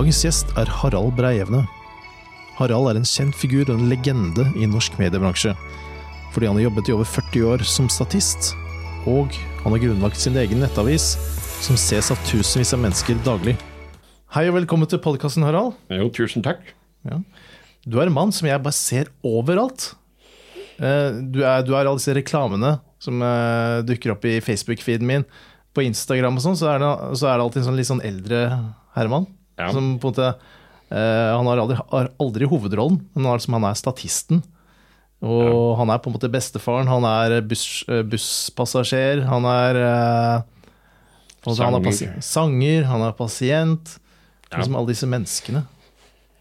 Dagens gjest er Harald Breievne. Harald er en kjent figur og en legende i norsk mediebransje. Fordi han har jobbet i over 40 år som statist, og han har grunnlagt sin egen nettavis, som ses av tusenvis av mennesker daglig. Hei og velkommen til podkasten, Harald. Jo, tusen takk. Ja. Du er en mann som jeg bare ser overalt. Eh, Du er, du er alle disse reklamene som eh, dukker opp i Facebook-feeden min. På Instagram og sånn, så, så er det alltid en sånn litt sånn eldre herremann. Ja. Som på en måte uh, Han har aldri, har aldri hovedrollen, men han er, som han er statisten. Og han er på en måte bestefaren, han er buss, eh, busspassasjer, han er uh, på måte, han er Sanger. sanger, han er pasient. Ja. Liksom alle disse menneskene.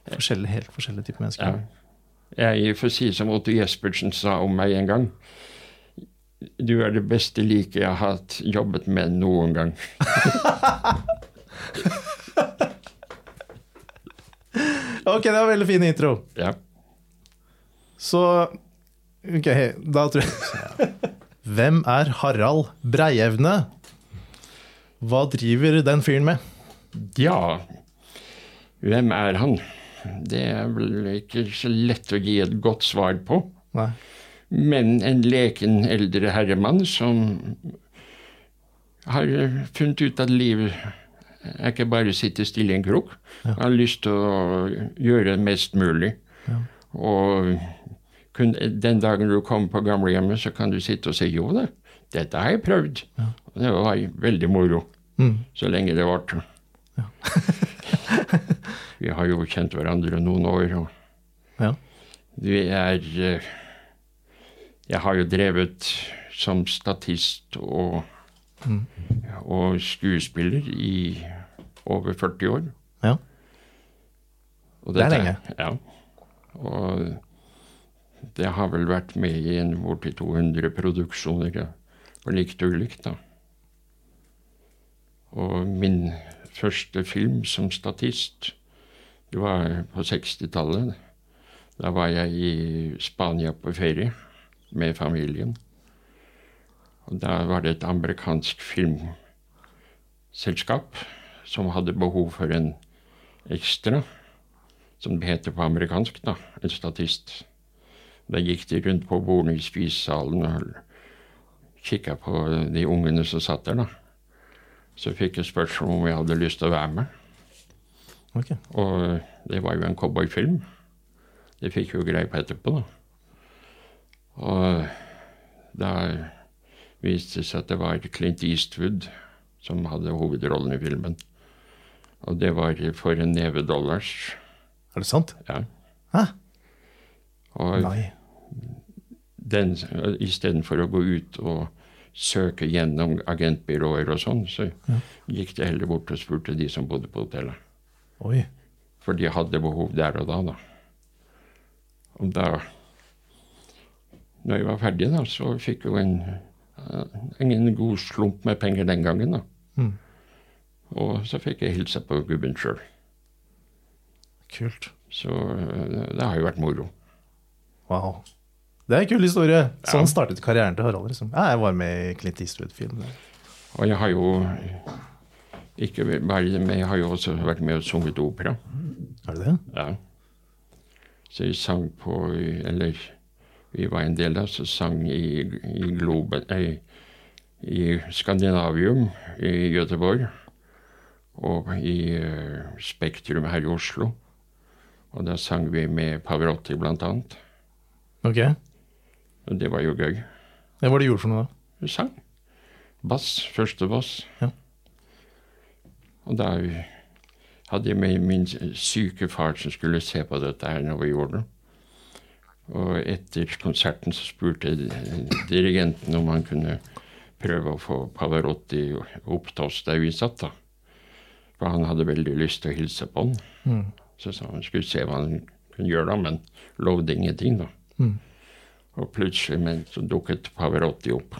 Forskjellige, helt forskjellige typer mennesker. Ja. Jeg får si som Otto Jespersen sa om meg en gang. Du er det beste liket jeg har hatt jobbet med noen gang. Ok, det var en veldig fin intro. Ja. Så Ok, da tror jeg Hvem er Harald Breievne? Hva driver den fyren med? ja, hvem er han? Det er vel ikke så lett å gi et godt svar på. Nei. Men en leken eldre herremann som har funnet ut at livet er ikke bare sitte stille i en krok. Jeg har lyst til å gjøre mest mulig. Og kun, den dagen du kommer på gamlehjemmet, så kan du sitte og si jo da, dette har jeg prøvd. Og det var veldig moro. Mm. Så lenge det varte. Vi har jo kjent hverandre noen år. og Ja. vi er eh, Jeg har jo drevet som statist og, og skuespiller i over 40 år. Ja. Det er lenge. Ja. Og det har vel vært med i en borti 200 produksjoner og på likt og ulikt, da. Og min første film som statist, det var på 60-tallet. Da var jeg i Spania på ferie med familien. Og da var det et amerikansk filmselskap som hadde behov for en ekstra, som det heter på amerikansk, da, en statist. Da gikk de rundt på bordene i spisesalen og kikka på de ungene som satt der, da. Så fikk jeg spørsmål om jeg hadde lyst til å være med. Okay. Og det var jo en cowboyfilm. Det fikk jo greie på etterpå, da. Og da viste seg at det var Clint Eastwood som hadde hovedrollen i filmen. Og det var for en neve dollars. Er det sant? Ja. Hæ? Og Nei. den, istedenfor å gå ut og søke gjennom agentbyråer og sånn, så gikk de heller bort og spurte de som bodde på hotellet. Oi. For de hadde behov der og da, da. Og da Når jeg var ferdig, da, så fikk jo en, en god slump med penger den gangen, da. Mm. Og så fikk jeg hilse på gubben sjøl. Kult. Så eh, det har jo vært moro. Wow. Det er en kul historie. Sånn Ja. startet karrieren til Harald. Liksom. Jeg var med i Clint Eastwood-film. Og jeg har jo ikke bare med, jeg har jo også vært med og sunget opera. Er det det? Ja. Så jeg sang på Eller vi var en del av som sang i, i Globen nei, I Skandinavium i Göteborg. Og i eh, Spektrum her i Oslo. Og da sang vi med Pavarotti, blant annet. Ok. Og det var jo gøy. Hva var det du gjorde for noe da? Vi sang. Bass. Første bass. Ja. Og da hadde jeg med min syke far som skulle se på dette her når vi gjorde det. Og etter konserten så spurte dirigenten om han kunne prøve å få Pavarotti opp til oss der vi satt, da. For han hadde veldig lyst til å hilse på han. Mm. Så sa han skulle se hva han kunne gjøre, da, men lovde ingenting, da. Mm. Og plutselig men, så dukket Pavarotti opp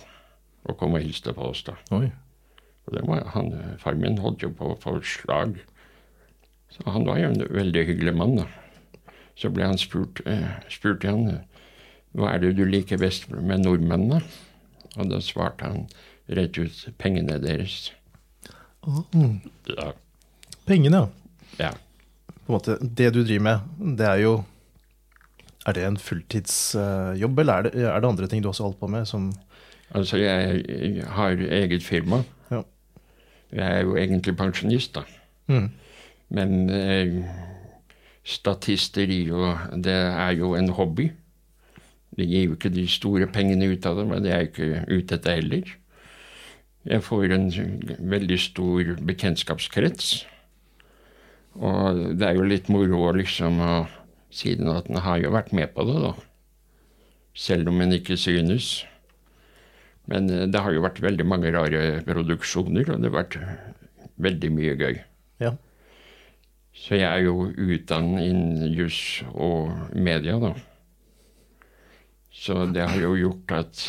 og kom og hilste på oss, da. Oi. Og det var, han, Far min holdt jo på å få slag. Så han var jo en veldig hyggelig mann, da. Så ble han spurt, eh, spurte han eh, hva er det du liker best med nordmennene? Og da svarte han rett ut pengene deres. Mm. Ja. Pengene, ja. på en måte, Det du driver med, det er jo Er det en fulltidsjobb, eller er det, er det andre ting du også holdt på med? som... Altså, jeg har eget firma. Ja. Jeg er jo egentlig pensjonist, da. Mm. Men eh, statisteri jo det er jo en hobby. Det gir jo ikke de store pengene ut av det, men det er jo ikke ute etter heller. Jeg får en veldig stor bekjentskapskrets. Og det er jo litt moro liksom å Siden at en har jo vært med på det, da. Selv om en ikke synes. Men eh, det har jo vært veldig mange rare produksjoner, og det har vært veldig mye gøy. Ja. Så jeg er jo utdannet innen juss og media, da. Så det har jo gjort at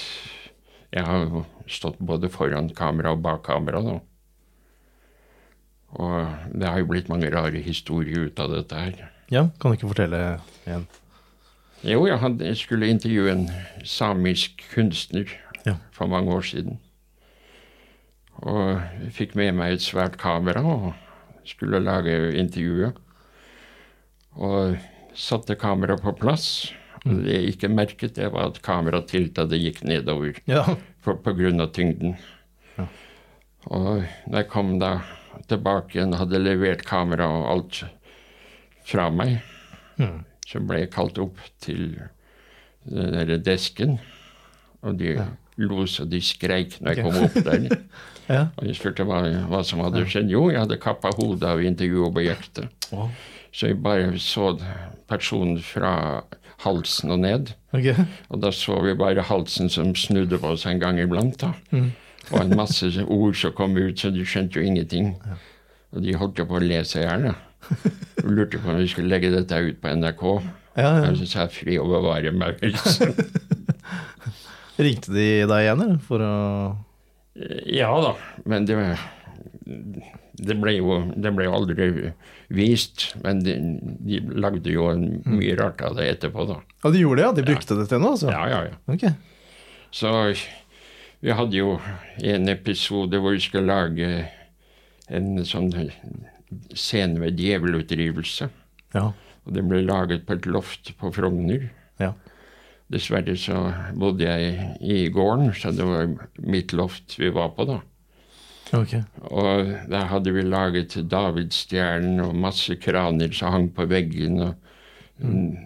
jeg har stått både foran kamera og bak kamera, da. Og det har jo blitt mange rare historier ut av dette her. ja, kan du ikke fortelle en? Jo, jeg, hadde, jeg skulle intervjue en samisk kunstner Ja. for mange år siden. Og jeg fikk med meg et svært kamera og skulle lage intervjuet. Og satte kameraet på plass. Og det jeg ikke merket, det var at kameraet tilta det gikk nedover Ja. for, på grunn av tyngden. Ja. Og da jeg kom da tilbake igjen, hadde levert kamera og alt fra meg, ja. så ble jeg kalt opp til den der desken. Og de lo så de skreik når jeg kom opp der. ja. Og jeg spurte hva, hva som hadde skjedd. Jo, jeg hadde kappa hodet av intervjuobjektet. Å, Så jeg bare så personen fra halsen og ned. Og da så vi bare halsen som snudde på seg en gang iblant. da. Mm. Og en masse ord som kom ut, så de skjønte jo ingenting. Og de holdt jo på å le seg i hjel. Og lurte på om vi skulle legge dette ut på NRK. Ja, ja. Jeg sa fri å bevare meg. Ringte de deg igjen, eller? For å ja da, men det, det, ble jo, det ble jo aldri vist. Men de, de lagde jo mye rart av det etterpå, da. Ja, de gjorde det, ja? De brukte det til noe, altså? Ja, ja, ja. Okay. Så vi hadde jo en episode hvor vi skulle lage en sånn scene ved djevelutdrivelse. Ja. Og den ble laget på et loft på Frogner. Dessverre så bodde jeg i gården, så det var mitt loft vi var på da. Ok. Og der hadde vi laget Davidsstjernen og masse kraner som hang på veggen, og mm,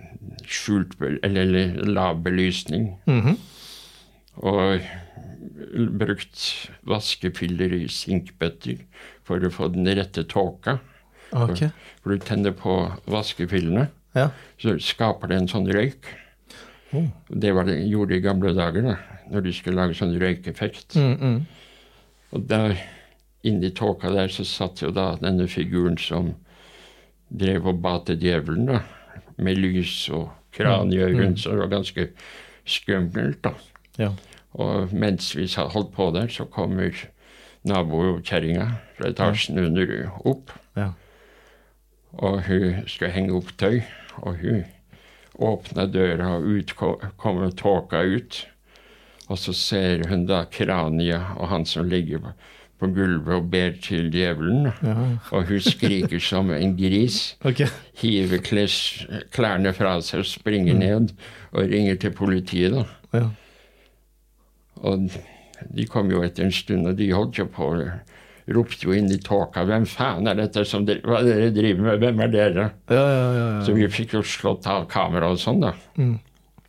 skjult eller, eller lav belysning. Mhm. Og brukt vaskefiller i sinkbøtter for å få den rette tåka. Ok. For du tenner på vaskefillene, Ja. så skaper det en sånn røyk. Oh. Det var det gjorde i gamle dager, da, når de skulle lage sånn røykeffekt. Mm, mm. Og der, inni tåka der, så satt jo da denne figuren som drev og ba til djevelen, da. Med lys og kranie rundt, så det var ganske skummelt, da. Ja. Og mens vi holdt på der, så kommer nabokjerringa fra etasjen under opp. Ja. Og hun skal henge opp tøy, og hun åpner døra, og ut kommer tåka ut. Og så ser hun da kraniet og han som ligger på, på gulvet og ber til djevelen. Ja. Og hun skriker som en gris, Okay. hiver kles, klærne fra seg og springer ned og ringer til politiet. da. Ja. Og de kom jo etter en stund, og de holdt jo på ropte jo inn i tåka 'Hvem faen er dette som dere, hva dere driver med? Hvem er dere?' Ja, ja, ja. ja. Så vi fikk jo slått av kameraet og sånn, da. Mm.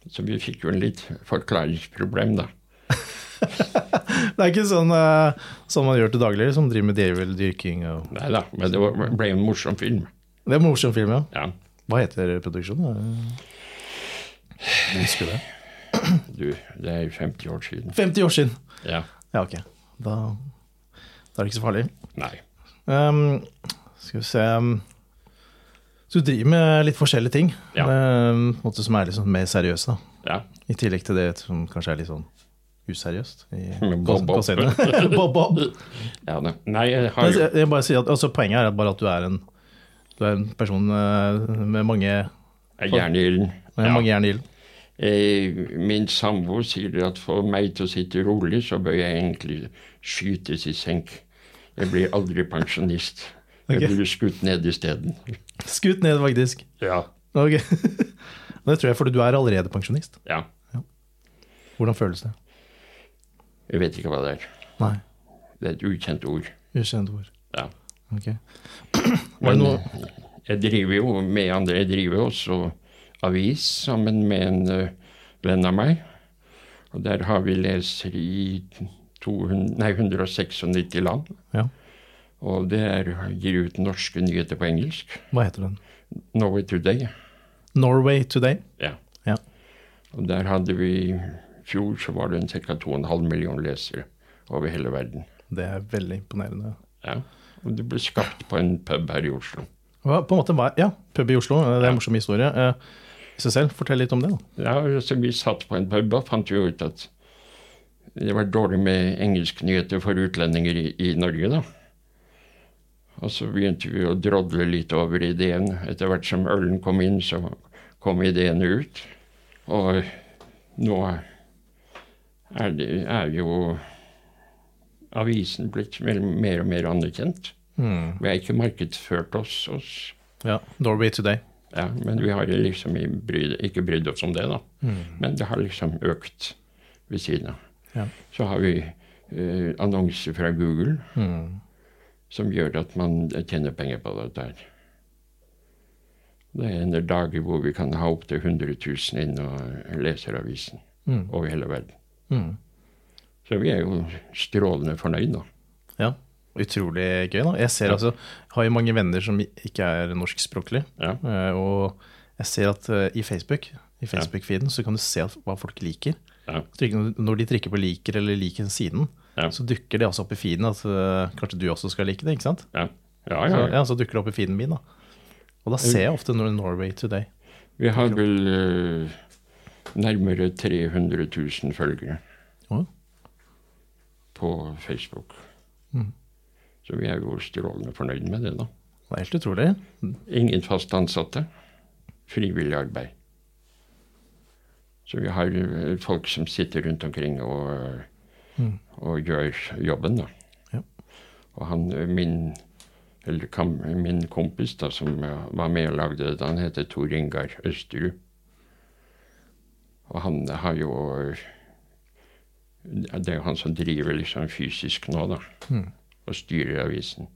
Så vi fikk jo en litt forklaringsproblem, da. Det er ikke sånn uh, som man gjør til daglig, som driver med djeveldyrking og Nei da, men det var, ble en morsom film. Det er en morsom film, ja. Ja. Hva heter produksjonen? Jeg husker det. Du, det er 50 år siden. 50 år siden! Ja. Ja, ok. Da, da er det ikke så farlig. Nei. Um, skal vi se um, Så du driver med litt forskjellige ting, Ja. um, som er litt sånn mer seriøse, da. Ja. I tillegg til det som kanskje er litt sånn useriøst. I Bob-bob Bob-bob ja da. Nei, jeg har jo jeg, bare sier at, altså, poenget er bare at du er en, du er en person eh, med mange, er gjerne i ilden. Ja. jern. Eh, Min samboer sier at for meg til å sitte rolig, så bør jeg egentlig skytes i senk. Jeg blir aldri pensjonist. Jeg blir skutt ned isteden. Skutt ned, faktisk. Ja. Ok. Det tror jeg for du er allerede pensjonist. ja. Hvordan føles det? Jeg vet ikke hva det er. Nei, Det er et ukjent ord. ukjent ord. Ja. Ok. Men noe jeg driver jo med andre. Jeg driver også avis sammen med en eh, venn av meg. Og der har vi lesere i 200, nei, 196 land. Ja. Og det er, gir ut norske nyheter på engelsk. Hva heter den? Norway Today. Norway Today? Ja. Ja. Og der hadde vi i fjor så var det ca. 2,5 millioner lesere over hele verden. Det er veldig imponerende. Ja. Og det ble skapt på en pub her i Oslo. Ja, på en måte, ja, pub i Oslo, det er en morsom historie. Eh, selv, fortell litt om det. da. Ja, så Vi satt på en pub og fant jo ut at det var dårlig med engelsknyheter for utlendinger i, i Norge, da. Og så begynte vi å drodle litt over ideen. Etter hvert som ølen kom inn, så kom ideene ut. Og nå er, det, er jo avisen blitt mer og mer anerkjent. Mm. Vi har ikke markedsført oss, oss Ja, Norway Today. ja, men vi har liksom ikke brydd oss om det, da. Mm. Men det har liksom økt ved siden av. Ja. Så har vi eh, annonser fra Google mm. som gjør at man tjener penger på dette her. Det hender dager hvor vi kan ha opptil 100 000 inn og leser avisen mm. over hele verden. Mm. Så vi er jo strålende fornøyd, nå. Ja, utrolig gøy. da. Jeg ser Ja. altså, har jo mange venner som ikke er norskspråklige. Ja. eh, Og jeg ser at eh, i Facebook, i Facebook-feeden så kan du se hva folk liker. Ja. Når de trykker på liker eller liker siden, Ja. så dukker det også opp i feeden at eh, kanskje du også skal like det, ikke sant? Ja, ja. Så, ja. ja, så dukker det opp i feeden min, da. Og da ser jeg ofte Norway Today. Vi har vel uh, nærmere 300 000 følgere Å. på Facebook. Mm. Så vi er jo strålende fornøyd med det, da. Det er helt utrolig. Ingen fast ansatte. Frivillig arbeid. Så vi har eh, folk som sitter rundt omkring og, Mm. og gjør jobben, da. Ja. Og han, eh, min, eller kam, min kompis da, som eh, var med og lagde det, han heter Tor Ingar Østerud. Og han har jo Det er jo han som driver liksom fysisk nå, da. Mm. Og styrer avisen.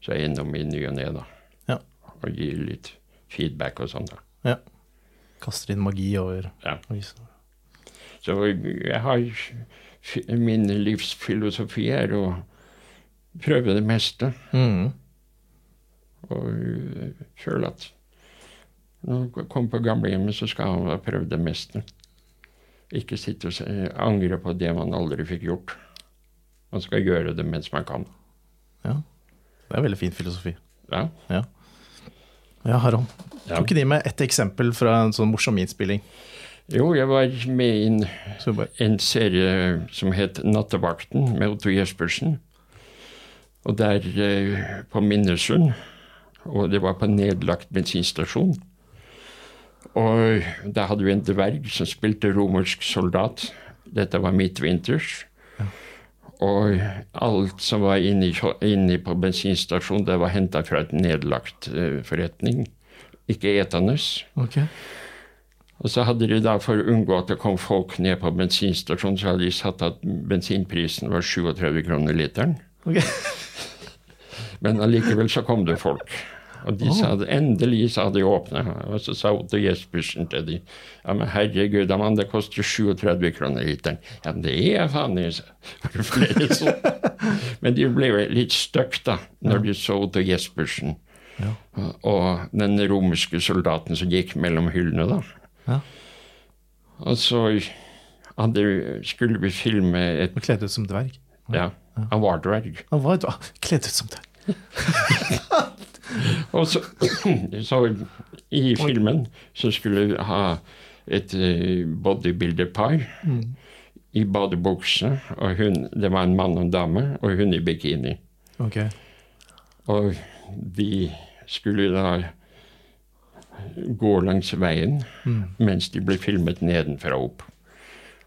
Så jeg er innom i ny og ne, da. Ja. Og gir litt feedback og sånn, da. Ja. Kaster inn magi over Ja. avisen. Så jeg har Min livsfilosofi er å prøve det meste. Mm. Og sjøl føle at når jeg kommer på gamlehjemmet, så skal han ha prøvd det meste. Ikke sitte og angre på det man aldri fikk gjort. Man skal gjøre det mens man kan. Ja. Det er en veldig fin filosofi. Ja. Ja, ja Harald. Ja. Tok ikke de med ett eksempel fra en sånn morsom innspilling? Jo, jeg var med i en, en serie som het Nattevakten med Otto Jespersen. Og der eh, på Minnesund. Og det var på en nedlagt bensinstasjon. Og da hadde vi en dverg som spilte romersk soldat. Dette var midtvinters. Og alt som var inni, inni på bensinstasjonen, det var henta fra et nedlagt eh, forretning. Ikke etende. Okay. Og så hadde de da, for å unngå at det kom folk ned på bensinstasjonen, så hadde de satt at bensinprisen var 37 kroner literen. Okay. Men allikevel så kom det folk. Og de sa det, endelig hadde de åpne. Og så sa Otto Jespersen til de, ja men herregud, da, det koster 37 kroner literen. Ja, men det er faen så- flere Men de ble litt stuck, da, når de så Otto Jespersen. Ja. Og den romerske soldaten som gikk mellom hyllene, da. Ja. Og så hadde, skulle vi filme et Og kledd ut som dverg. Ja, han var dverg. Han var dverg. kledd ut som dverg. Og så, så i filmen så skulle vi ha et eh, bodybuilder-par i badebukse. Og hun, det var en mann og en dame, og hun i bikini. Ok. Og de skulle da gå langs veien mens de ble filmet nedenfra og opp.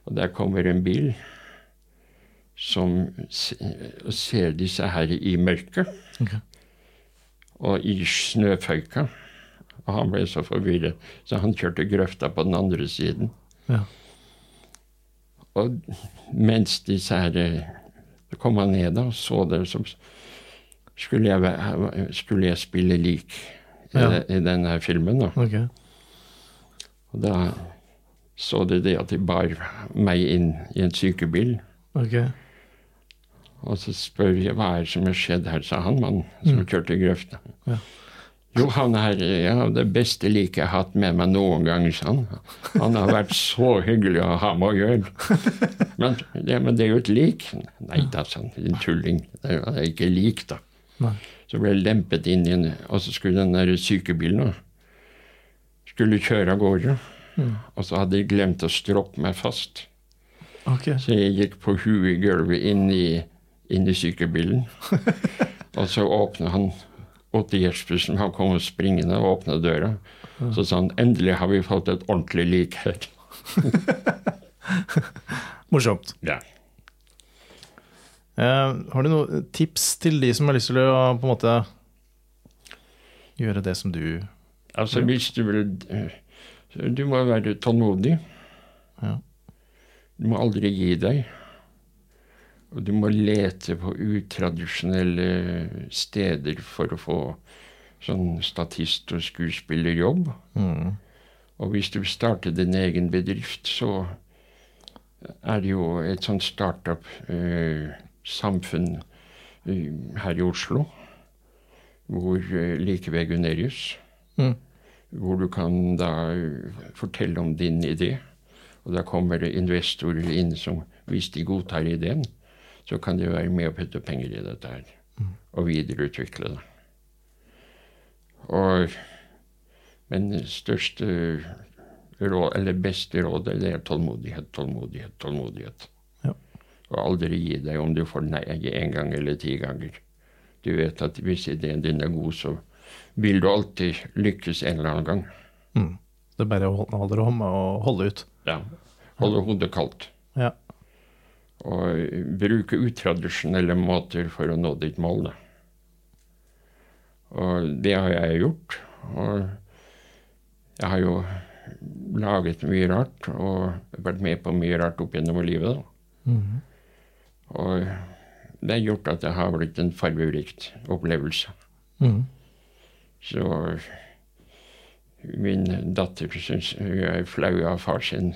Og der kommer en bil som ser disse her i mørket. Ok. Og i snøføyka. Og han ble så forvirret, så han kjørte grøfta på den andre siden. Ja. Og mens disse her eh, Så kom han ned da og så det, så skulle jeg, skulle jeg spille lik i, Ja. i denne filmen. da. Okay. Og da så de det at de bar meg inn i en sykebil. Ok. Og så spør vi hva er det som har skjedd her, sa han mannen som kjørte i grøfta. Ja. Jo, han er ja, det beste liket jeg har hatt med meg noen gang, sa han. Han har vært så hyggelig å ha med å gjøre. Men, det, men det er jo et lik. Nei da, sa han. Din tulling. Det er ikke lik, da. Nei. Så ble jeg lempet inn i en Og så skulle den der sykebilen skulle kjøre av gårde. Og så hadde de glemt å stroppe meg fast. Ok. Så jeg gikk på huet i gulvet inn i, inn i sykebilen. og så åpna han Otte Jespersen, han kom springende og åpna døra. Så sa han endelig har vi fått et ordentlig lik her. Morsomt. Ja. Eh, har du noen tips til de som har lyst til å på en måte gjøre det som du Altså hvis du vil eh, Du må være tålmodig. Ja. Du må aldri gi deg. Og du må lete på utradisjonelle steder for å få sånn statist- og skuespillerjobb. mm. Og hvis du starter din egen bedrift, så er det jo et sånt startup-samfunn eh, her i Oslo, hvor eh, like ved Gunerius, Mm. hvor du kan da eh, fortelle om din idé. Og da kommer det investorer inn som, hvis de godtar ideen, så kan de være med å putte penger i dette her. Og videreutvikle det. Og men største råd, eller beste rådet, det er tålmodighet, tålmodighet, tålmodighet. Ja. Og aldri gi deg om du får nei én gang eller ti ganger. Du vet at hvis ideen din er god, så vil du alltid lykkes en eller annen gang. Mm. Det er bare å holde, og holde ut. Ja. Holde hodet kaldt. Ja. Og bruke utradisjonelle måter for å nå ditt mål. Da. Og det har jeg gjort. Og jeg har jo laget mye rart og vært med på mye rart opp gjennom livet. Mhm. Og det har gjort at det har blitt en fargerikt opplevelse. Mhm. Så min datter syns hun er flau av far sin.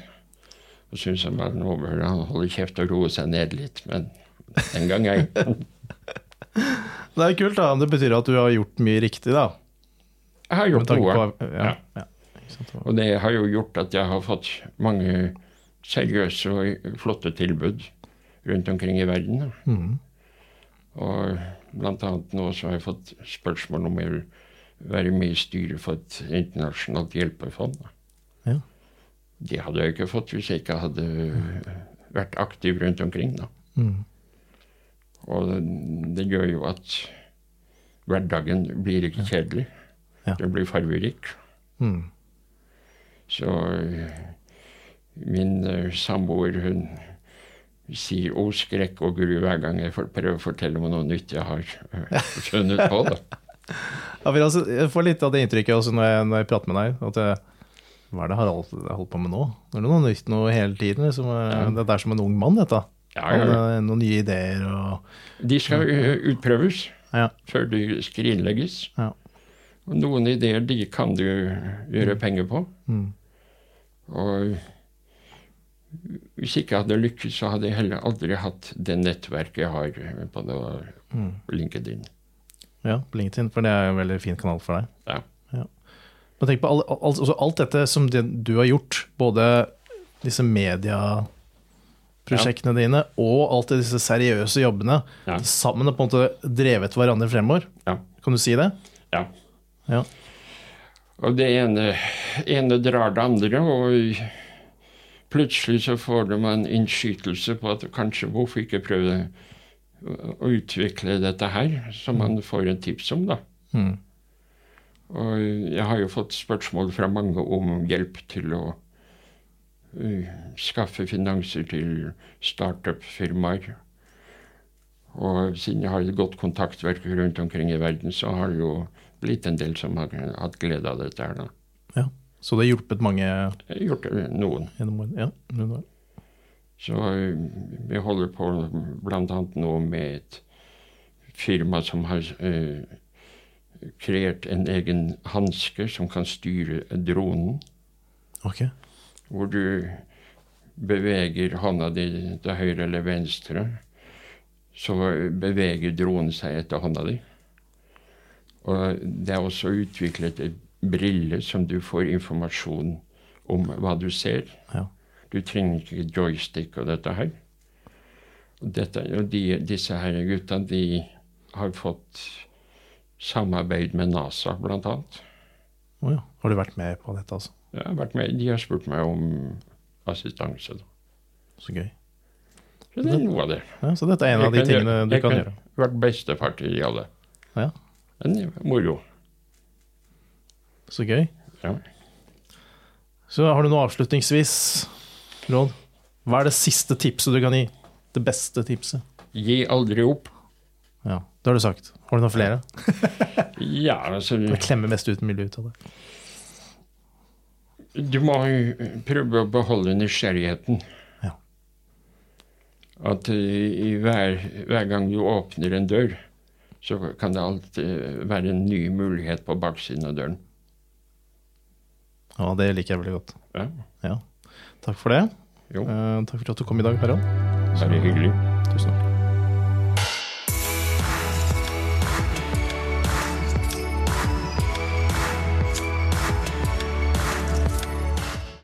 Og syns han bare nå bør han holde kjeft og roe seg ned litt. Men den gang ei. Det er kult, da. Det betyr at du har gjort mye riktig, da. Jeg har gjort noe. på- Ja. ja. Ikke? Og det har jo gjort at jeg har fått mange seriøse og flotte tilbud rundt omkring i verden. Mhm. Og blant annet nå så har jeg fått spørsmål om jeg vil være med i styret for et internasjonalt hjelpefond. Ja. Det hadde jeg ikke fått hvis jeg ikke hadde vært aktiv rundt omkring. da. Mm. Og det, det gjør jo at hverdagen blir ikke kjedelig. Ja. Den blir fargerik. Mm. Så øh, min øh, samboer, hun sier 'å, skrekk og gru' hver gang jeg prøver å fortelle om noe nytt jeg har øh, funnet på. da. Ja, for altså, jeg får litt av det inntrykket også når jeg, når jeg prater med deg. At det, hva er det Harald holdt på med nå? Det er noe nytt noe hele tiden. Liksom. Ja. Det er som en ung mann, dette. Ja, ja. Han, eh, Noen nye ideer og De skal øh, utprøves Ja. før de skrinlegges. Ja. Og noen ideer de kan du gjøre penger på. Mm. Og hvis ikke jeg hadde lykkes, så hadde jeg heller aldri hatt det nettverket jeg har på det Mm. LinkedIn. Ja, på LinkedIn, for det er en veldig fin kanal for deg. Ja. Men tenk på all, all, altså alt dette som det, du har gjort, både disse medieprosjektene dine og alt disse seriøse jobbene, Ja. sammen har på en måte drevet hverandre fremover. Ja. Kan du si det? ja. Ja. Og det ene, ene drar det andre, og plutselig så får de en innskytelse på at kanskje hvorfor ikke prøve å å utvikle dette her, som man får en tips om, da. Mm. Og jeg har jo fått spørsmål fra mange om hjelp til å uh, skaffe finanser til startup-firmaer. Og siden jeg har et godt kontaktverk rundt omkring i verden, så har det jo blitt en del som har hatt glede av dette her, da. Ja. Så det har hjulpet mange gjort noen. Ja. noen. Så eh, vi holder på bl.a. nå med et firma som har eh, kreert en egen hanske som kan styre dronen. Ok. Hvor du beveger hånda di til høyre eller venstre, så beveger dronen seg etter hånda di. Og det er også utviklet et brille som du får informasjon om hva du ser. Ja. Du trenger ikke joystick og dette her. Og, dette, og de, disse her gutta, de har fått samarbeid med NASA, annet. Å ja. Har du vært med på dette, altså? Jeg har vært med, de har spurt meg om assistanse. Da. Så gøy. Så det er noe av det. Ja, så dette er en av de Jeg tingene gjøre- du jeg kan kan- gjøre. Vært bestefar til de alle. Ja, Men moro. Så gøy. Ja. Så har du noe avslutningsvis råd? Hva er det siste tipset du kan gi? Det beste tipset? Gi aldri opp. Ja, det har du sagt. Har du noen flere? Ja, altså Jeg klemmer mest ut mulig ut av det. Du må prøve å beholde nysgjerrigheten. Ja. At eh, i hver, hver gang du åpner en dør, så kan det alltid være en ny mulighet på baksiden av døren. Ja, det liker jeg veldig godt. Ja, Ja. Takk for det. jo, Eh, takk for at du kom i dag, Harald. bare hyggelig.